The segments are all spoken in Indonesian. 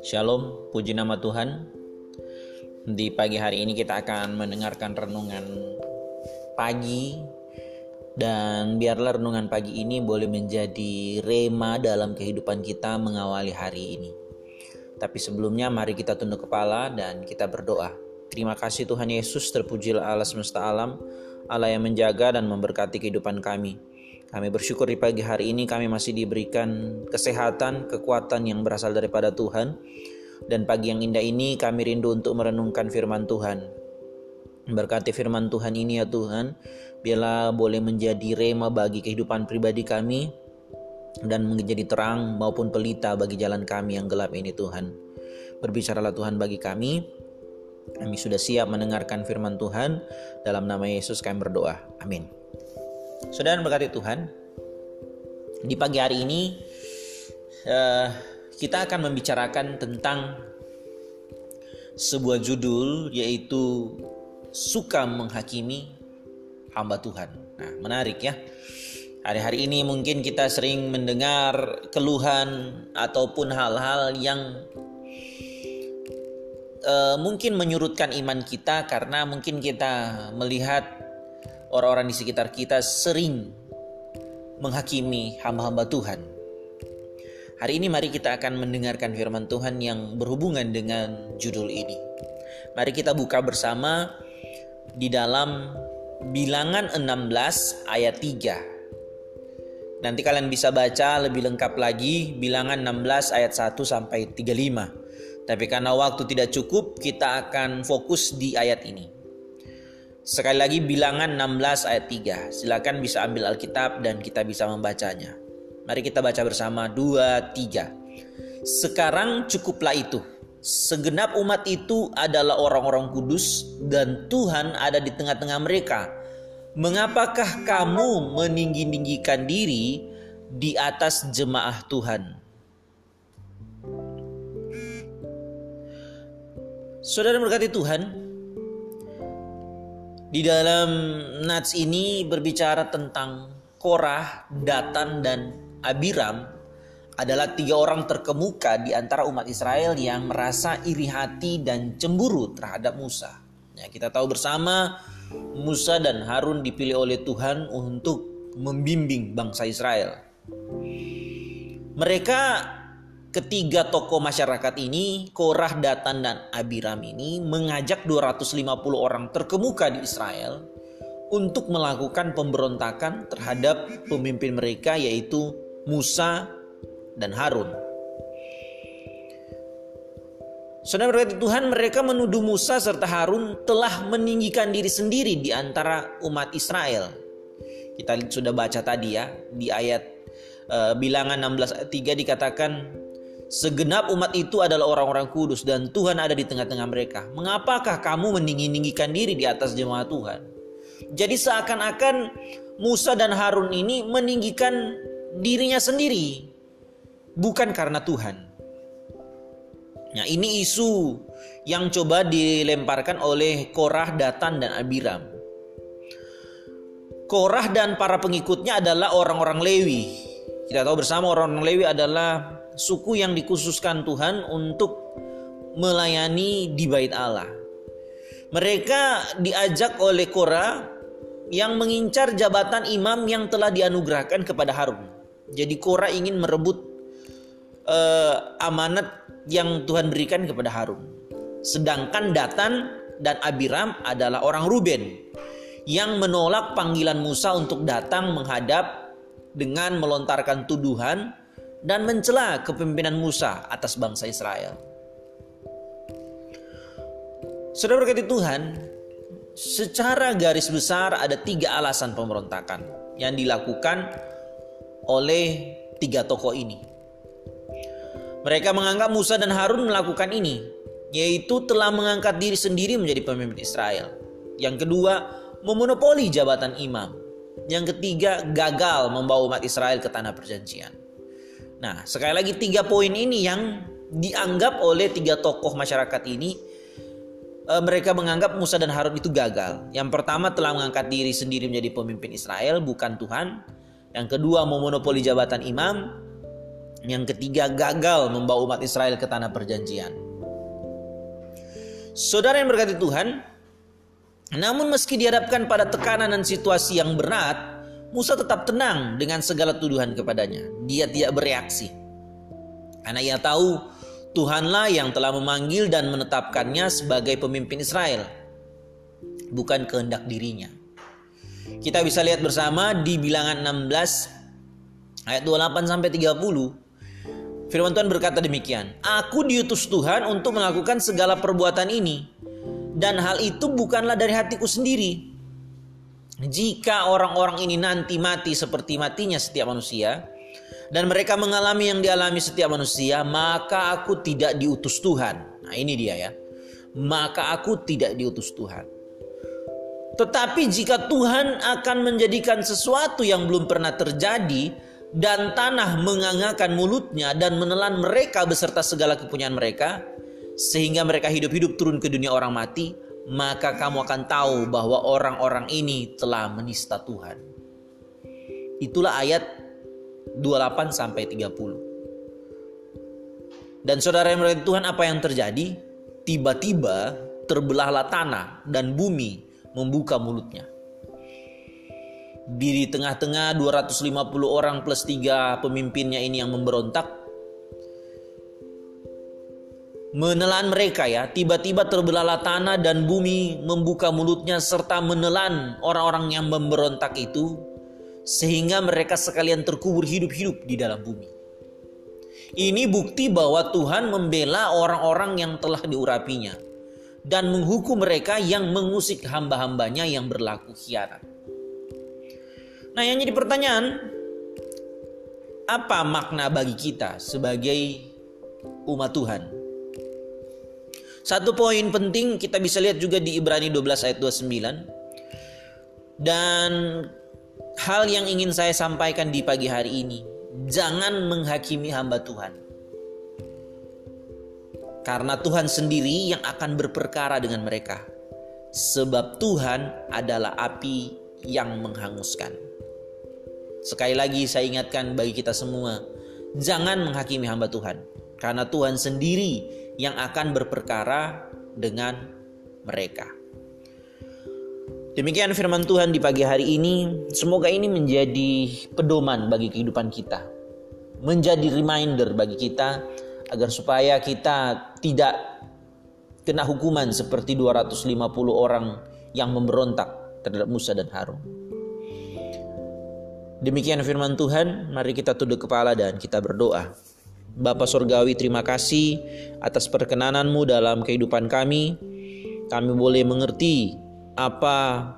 Shalom, puji nama Tuhan. Di pagi hari ini kita akan mendengarkan renungan pagi dan biarlah renungan pagi ini boleh menjadi rema dalam kehidupan kita mengawali hari ini. Tapi sebelumnya mari kita tunduk kepala dan kita berdoa. Terima kasih Tuhan Yesus, terpujilah Allah semesta alam, Allah yang menjaga dan memberkati kehidupan kami. Kami bersyukur di pagi hari ini kami masih diberikan kesehatan, kekuatan yang berasal daripada Tuhan. Dan pagi yang indah ini kami rindu untuk merenungkan firman Tuhan. Berkati firman Tuhan ini ya Tuhan, biarlah boleh menjadi rema bagi kehidupan pribadi kami dan menjadi terang maupun pelita bagi jalan kami yang gelap ini Tuhan. Berbicaralah Tuhan bagi kami. Kami sudah siap mendengarkan firman Tuhan. Dalam nama Yesus kami berdoa. Amin. Saudara berkati Tuhan, di pagi hari ini uh, kita akan membicarakan tentang sebuah judul yaitu suka menghakimi hamba Tuhan. Nah, menarik ya. Hari-hari ini mungkin kita sering mendengar keluhan ataupun hal-hal yang uh, mungkin menyurutkan iman kita karena mungkin kita melihat orang-orang di sekitar kita sering menghakimi hamba-hamba Tuhan. Hari ini mari kita akan mendengarkan firman Tuhan yang berhubungan dengan judul ini. Mari kita buka bersama di dalam Bilangan 16 ayat 3. Nanti kalian bisa baca lebih lengkap lagi Bilangan 16 ayat 1 sampai 35. Tapi karena waktu tidak cukup, kita akan fokus di ayat ini. Sekali lagi bilangan 16 ayat 3. Silakan bisa ambil Alkitab dan kita bisa membacanya. Mari kita baca bersama 2 3. Sekarang cukuplah itu. Segenap umat itu adalah orang-orang kudus dan Tuhan ada di tengah-tengah mereka. Mengapakah kamu meninggi-ninggikan diri di atas jemaah Tuhan? Saudara berkati Tuhan, di dalam Nats ini berbicara tentang Korah, Datan, dan Abiram adalah tiga orang terkemuka di antara umat Israel yang merasa iri hati dan cemburu terhadap Musa. Ya, kita tahu bersama Musa dan Harun dipilih oleh Tuhan untuk membimbing bangsa Israel. Mereka Ketiga tokoh masyarakat ini, Korah, Datan, dan Abiram ini mengajak 250 orang terkemuka di Israel untuk melakukan pemberontakan terhadap pemimpin mereka yaitu Musa dan Harun. Saudara berkati Tuhan, mereka menuduh Musa serta Harun telah meninggikan diri sendiri di antara umat Israel. Kita sudah baca tadi ya, di ayat uh, bilangan 16 ayat 3 dikatakan Segenap umat itu adalah orang-orang kudus dan Tuhan ada di tengah-tengah mereka. Mengapakah kamu meninggi-ninggikan diri di atas jemaat Tuhan? Jadi seakan-akan Musa dan Harun ini meninggikan dirinya sendiri. Bukan karena Tuhan. Nah ini isu yang coba dilemparkan oleh Korah, Datan, dan Abiram. Korah dan para pengikutnya adalah orang-orang Lewi. Kita tahu bersama orang-orang Lewi adalah suku yang dikhususkan Tuhan untuk melayani di bait Allah. Mereka diajak oleh Korah yang mengincar jabatan imam yang telah dianugerahkan kepada Harun. Jadi Korah ingin merebut uh, amanat yang Tuhan berikan kepada Harun. Sedangkan Datan dan Abiram adalah orang Ruben yang menolak panggilan Musa untuk datang menghadap dengan melontarkan tuduhan dan mencela kepemimpinan Musa atas bangsa Israel. Saudara berkati Tuhan, secara garis besar ada tiga alasan pemberontakan yang dilakukan oleh tiga tokoh ini. Mereka menganggap Musa dan Harun melakukan ini, yaitu telah mengangkat diri sendiri menjadi pemimpin Israel. Yang kedua, memonopoli jabatan imam. Yang ketiga, gagal membawa umat Israel ke tanah perjanjian. Nah, sekali lagi tiga poin ini yang dianggap oleh tiga tokoh masyarakat ini e, mereka menganggap Musa dan Harun itu gagal. Yang pertama telah mengangkat diri sendiri menjadi pemimpin Israel bukan Tuhan. Yang kedua memonopoli jabatan imam. Yang ketiga, gagal membawa umat Israel ke tanah perjanjian. Saudara yang berkati Tuhan, namun meski dihadapkan pada tekanan dan situasi yang berat, Musa tetap tenang dengan segala tuduhan kepadanya. Dia tidak bereaksi. Karena ia tahu Tuhanlah yang telah memanggil dan menetapkannya sebagai pemimpin Israel. Bukan kehendak dirinya. Kita bisa lihat bersama di bilangan 16 ayat 28 sampai 30. Firman Tuhan berkata demikian, "Aku diutus Tuhan untuk melakukan segala perbuatan ini, dan hal itu bukanlah dari hatiku sendiri. Jika orang-orang ini nanti mati seperti matinya setiap manusia, dan mereka mengalami yang dialami setiap manusia, maka aku tidak diutus Tuhan." Nah, ini dia ya. Maka aku tidak diutus Tuhan. Tetapi jika Tuhan akan menjadikan sesuatu yang belum pernah terjadi dan tanah mengangakan mulutnya dan menelan mereka beserta segala kepunyaan mereka sehingga mereka hidup-hidup turun ke dunia orang mati, maka kamu akan tahu bahwa orang-orang ini telah menista Tuhan. Itulah ayat 28 sampai 30. Dan saudara yang berkata Tuhan apa yang terjadi? Tiba-tiba terbelahlah tanah dan bumi membuka mulutnya. Di tengah-tengah 250 orang plus tiga pemimpinnya ini yang memberontak, menelan mereka ya, tiba-tiba terbelahlah tanah dan bumi membuka mulutnya serta menelan orang-orang yang memberontak itu sehingga mereka sekalian terkubur hidup-hidup di dalam bumi. Ini bukti bahwa Tuhan membela orang-orang yang telah diurapinya dan menghukum mereka yang mengusik hamba-hambanya yang berlaku khianat. Nah yang jadi pertanyaan, apa makna bagi kita sebagai umat Tuhan? Satu poin penting kita bisa lihat juga di Ibrani 12 ayat 29. Dan hal yang ingin saya sampaikan di pagi hari ini, jangan menghakimi hamba Tuhan. Karena Tuhan sendiri yang akan berperkara dengan mereka. Sebab Tuhan adalah api yang menghanguskan. Sekali lagi saya ingatkan bagi kita semua, jangan menghakimi hamba Tuhan. Karena Tuhan sendiri yang akan berperkara dengan mereka. Demikian firman Tuhan di pagi hari ini. Semoga ini menjadi pedoman bagi kehidupan kita. Menjadi reminder bagi kita agar supaya kita tidak kena hukuman seperti 250 orang yang memberontak terhadap Musa dan Harun. Demikian firman Tuhan, mari kita tunduk kepala dan kita berdoa. Bapa Surgawi terima kasih atas perkenananmu dalam kehidupan kami. Kami boleh mengerti apa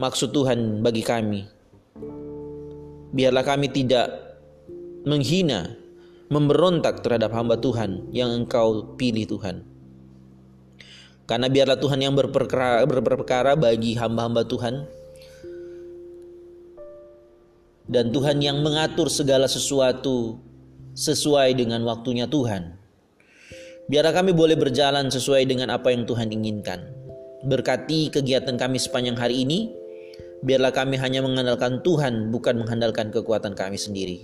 maksud Tuhan bagi kami. Biarlah kami tidak menghina memberontak terhadap hamba Tuhan yang engkau pilih Tuhan. Karena biarlah Tuhan yang berperkara, berperkara bagi hamba-hamba Tuhan dan Tuhan yang mengatur segala sesuatu sesuai dengan waktunya Tuhan. Biarlah kami boleh berjalan sesuai dengan apa yang Tuhan inginkan. Berkati kegiatan kami sepanjang hari ini. Biarlah kami hanya mengandalkan Tuhan, bukan mengandalkan kekuatan kami sendiri.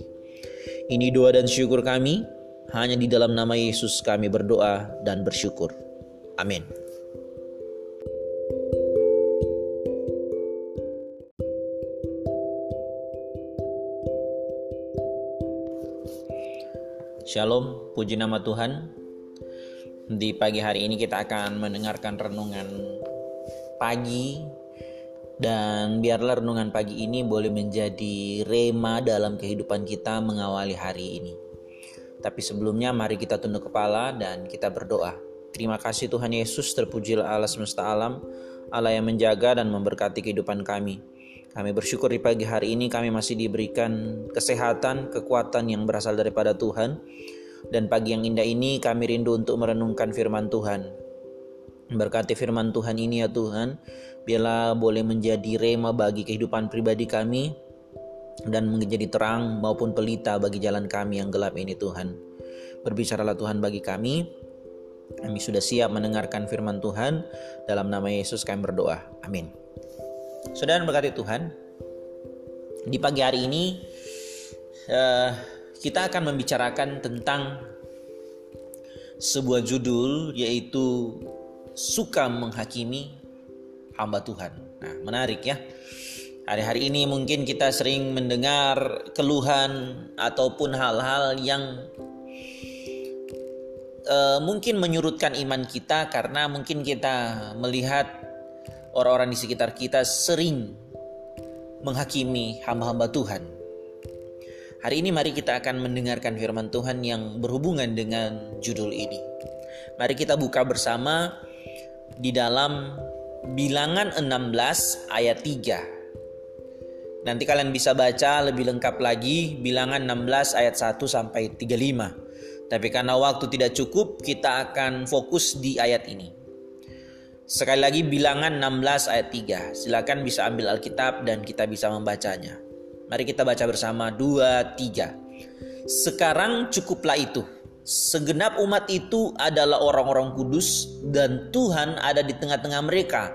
Ini doa dan syukur kami. Hanya di dalam nama Yesus kami berdoa dan bersyukur. Amin. Shalom, puji nama Tuhan. Di pagi hari ini kita akan mendengarkan renungan pagi dan biarlah renungan pagi ini boleh menjadi rema dalam kehidupan kita mengawali hari ini. Tapi sebelumnya mari kita tunduk kepala dan kita berdoa. Terima kasih Tuhan Yesus terpujilah Allah semesta alam, Allah yang menjaga dan memberkati kehidupan kami. Kami bersyukur di pagi hari ini kami masih diberikan kesehatan, kekuatan yang berasal daripada Tuhan. Dan pagi yang indah ini kami rindu untuk merenungkan firman Tuhan. Berkati firman Tuhan ini ya Tuhan, biarlah boleh menjadi rema bagi kehidupan pribadi kami dan menjadi terang maupun pelita bagi jalan kami yang gelap ini Tuhan. Berbicaralah Tuhan bagi kami. Kami sudah siap mendengarkan firman Tuhan. Dalam nama Yesus kami berdoa. Amin. Saudara berkati Tuhan. Di pagi hari ini uh, kita akan membicarakan tentang sebuah judul yaitu suka menghakimi hamba Tuhan. Nah, menarik ya. Hari-hari ini mungkin kita sering mendengar keluhan ataupun hal-hal yang uh, mungkin menyurutkan iman kita karena mungkin kita melihat orang-orang di sekitar kita sering menghakimi hamba-hamba Tuhan. Hari ini mari kita akan mendengarkan firman Tuhan yang berhubungan dengan judul ini. Mari kita buka bersama di dalam Bilangan 16 ayat 3. Nanti kalian bisa baca lebih lengkap lagi Bilangan 16 ayat 1 sampai 35. Tapi karena waktu tidak cukup, kita akan fokus di ayat ini. Sekali lagi bilangan 16 ayat 3. Silakan bisa ambil Alkitab dan kita bisa membacanya. Mari kita baca bersama 2 3. Sekarang cukuplah itu. Segenap umat itu adalah orang-orang kudus dan Tuhan ada di tengah-tengah mereka.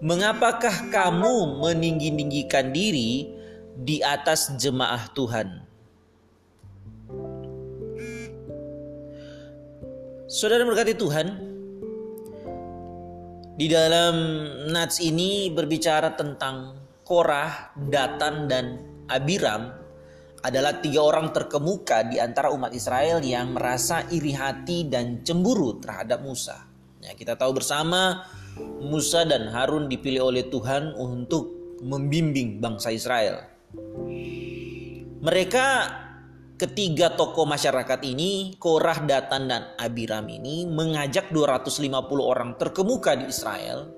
Mengapakah kamu meninggi-ninggikan diri di atas jemaah Tuhan? Saudara berkati Tuhan, di dalam nats ini berbicara tentang Korah, Datan, dan Abiram adalah tiga orang terkemuka di antara umat Israel yang merasa iri hati dan cemburu terhadap Musa. Ya, kita tahu bersama Musa dan Harun dipilih oleh Tuhan untuk membimbing bangsa Israel. Mereka Ketiga tokoh masyarakat ini, Korah, Datan, dan Abiram ini mengajak 250 orang terkemuka di Israel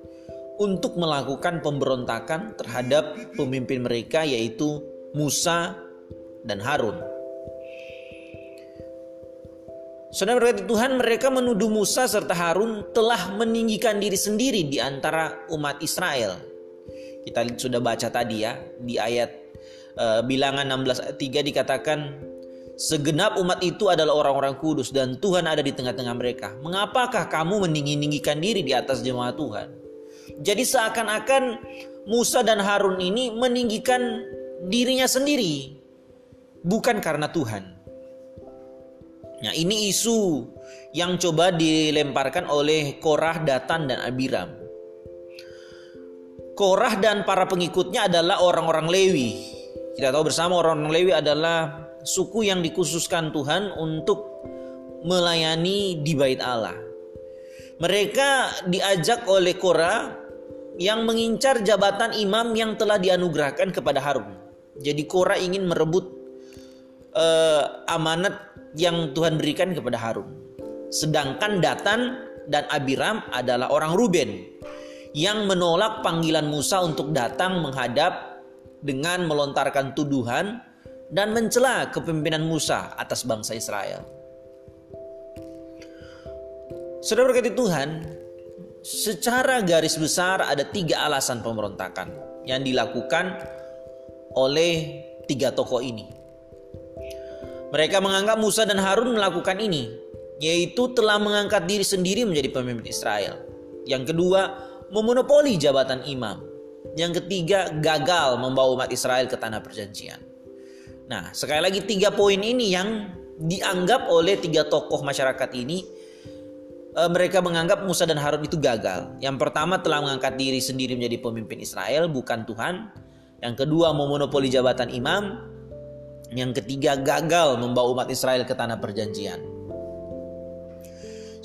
untuk melakukan pemberontakan terhadap pemimpin mereka yaitu Musa dan Harun. Saudara berkati Tuhan, mereka menuduh Musa serta Harun telah meninggikan diri sendiri di antara umat Israel. Kita sudah baca tadi ya, di ayat uh, bilangan 16 ayat 3 dikatakan Segenap umat itu adalah orang-orang kudus dan Tuhan ada di tengah-tengah mereka. Mengapakah kamu meninggi-ninggikan diri di atas jemaat Tuhan? Jadi seakan-akan Musa dan Harun ini meninggikan dirinya sendiri. Bukan karena Tuhan. Nah ini isu yang coba dilemparkan oleh Korah, Datan, dan Abiram. Korah dan para pengikutnya adalah orang-orang Lewi. Kita tahu bersama orang-orang Lewi adalah suku yang dikhususkan Tuhan untuk melayani di bait Allah. Mereka diajak oleh Korah yang mengincar jabatan imam yang telah dianugerahkan kepada Harun. Jadi Korah ingin merebut uh, amanat yang Tuhan berikan kepada Harun. Sedangkan Datan dan Abiram adalah orang Ruben yang menolak panggilan Musa untuk datang menghadap dengan melontarkan tuduhan dan mencela kepemimpinan Musa atas bangsa Israel. Saudara berkati Tuhan, secara garis besar ada tiga alasan pemberontakan yang dilakukan oleh tiga tokoh ini. Mereka menganggap Musa dan Harun melakukan ini, yaitu telah mengangkat diri sendiri menjadi pemimpin Israel. Yang kedua, memonopoli jabatan imam. Yang ketiga, gagal membawa umat Israel ke tanah perjanjian. Nah, sekali lagi tiga poin ini yang dianggap oleh tiga tokoh masyarakat ini e, mereka menganggap Musa dan Harun itu gagal. Yang pertama telah mengangkat diri sendiri menjadi pemimpin Israel bukan Tuhan. Yang kedua memonopoli jabatan imam. Yang ketiga gagal membawa umat Israel ke tanah perjanjian.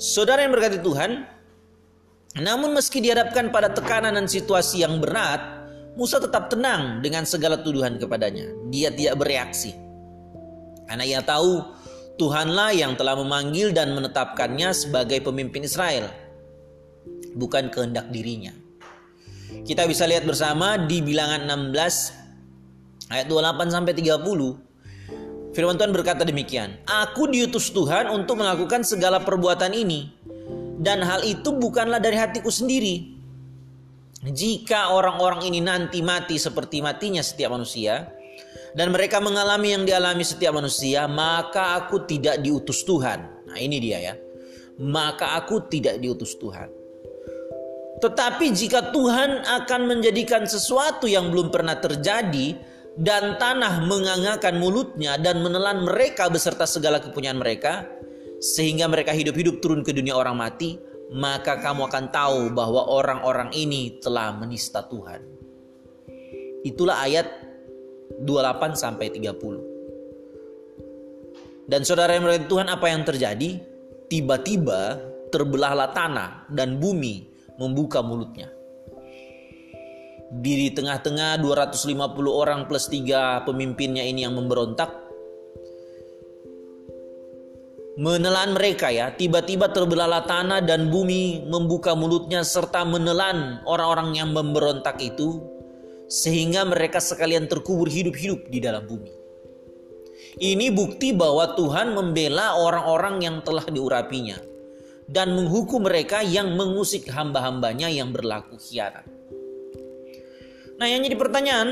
Saudara yang berkati Tuhan, namun meski dihadapkan pada tekanan dan situasi yang berat, Musa tetap tenang dengan segala tuduhan kepadanya. Dia tidak bereaksi. Karena ia tahu Tuhanlah yang telah memanggil dan menetapkannya sebagai pemimpin Israel. Bukan kehendak dirinya. Kita bisa lihat bersama di bilangan 16 ayat 28 sampai 30. Firman Tuhan berkata demikian, Aku diutus Tuhan untuk melakukan segala perbuatan ini. Dan hal itu bukanlah dari hatiku sendiri, jika orang-orang ini nanti mati seperti matinya setiap manusia, dan mereka mengalami yang dialami setiap manusia, maka aku tidak diutus Tuhan. Nah, ini dia ya. Maka aku tidak diutus Tuhan. Tetapi jika Tuhan akan menjadikan sesuatu yang belum pernah terjadi, dan tanah mengangakan mulutnya dan menelan mereka beserta segala kepunyaan mereka sehingga mereka hidup-hidup turun ke dunia orang mati maka kamu akan tahu bahwa orang-orang ini telah menista Tuhan. Itulah ayat 28 sampai 30 dan saudara yang berkata Tuhan apa yang terjadi? Tiba-tiba terbelahlah tanah dan bumi membuka mulutnya. Di tengah-tengah 250 orang plus tiga pemimpinnya ini yang memberontak menelan mereka ya. Tiba-tiba terbelahlah tanah dan bumi membuka mulutnya serta menelan orang-orang yang memberontak itu sehingga mereka sekalian terkubur hidup-hidup di dalam bumi. Ini bukti bahwa Tuhan membela orang-orang yang telah diurapinya dan menghukum mereka yang mengusik hamba-hambanya yang berlaku khianat. Nah, yang jadi pertanyaan,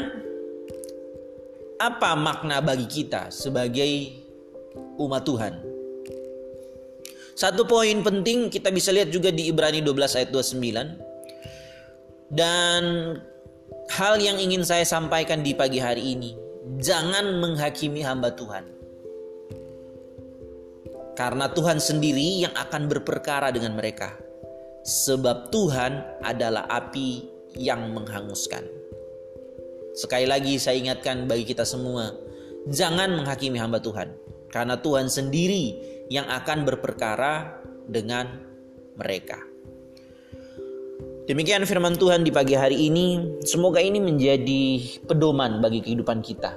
apa makna bagi kita sebagai umat Tuhan? Satu poin penting kita bisa lihat juga di Ibrani 12 ayat 29. Dan hal yang ingin saya sampaikan di pagi hari ini, jangan menghakimi hamba Tuhan. Karena Tuhan sendiri yang akan berperkara dengan mereka. Sebab Tuhan adalah api yang menghanguskan. Sekali lagi saya ingatkan bagi kita semua, jangan menghakimi hamba Tuhan. Karena Tuhan sendiri yang akan berperkara dengan mereka. Demikian firman Tuhan di pagi hari ini. Semoga ini menjadi pedoman bagi kehidupan kita.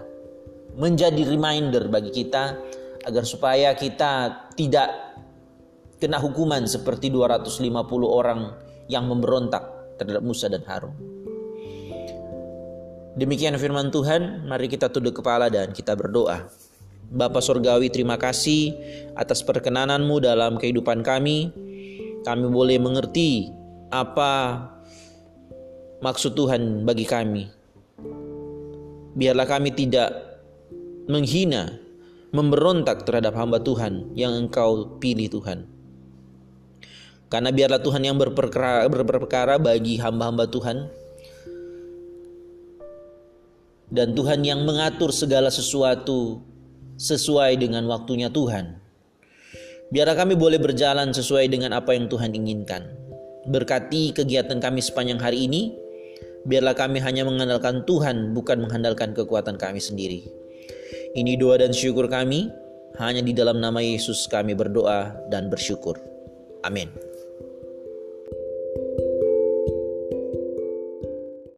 Menjadi reminder bagi kita agar supaya kita tidak kena hukuman seperti 250 orang yang memberontak terhadap Musa dan Harun. Demikian firman Tuhan, mari kita tunduk kepala dan kita berdoa. Bapa Surgawi terima kasih atas perkenananmu dalam kehidupan kami. Kami boleh mengerti apa maksud Tuhan bagi kami. Biarlah kami tidak menghina, memberontak terhadap hamba Tuhan yang engkau pilih Tuhan. Karena biarlah Tuhan yang berperkara, berperkara bagi hamba-hamba Tuhan dan Tuhan yang mengatur segala sesuatu sesuai dengan waktunya Tuhan. Biarlah kami boleh berjalan sesuai dengan apa yang Tuhan inginkan. Berkati kegiatan kami sepanjang hari ini. Biarlah kami hanya mengandalkan Tuhan, bukan mengandalkan kekuatan kami sendiri. Ini doa dan syukur kami. Hanya di dalam nama Yesus kami berdoa dan bersyukur. Amin.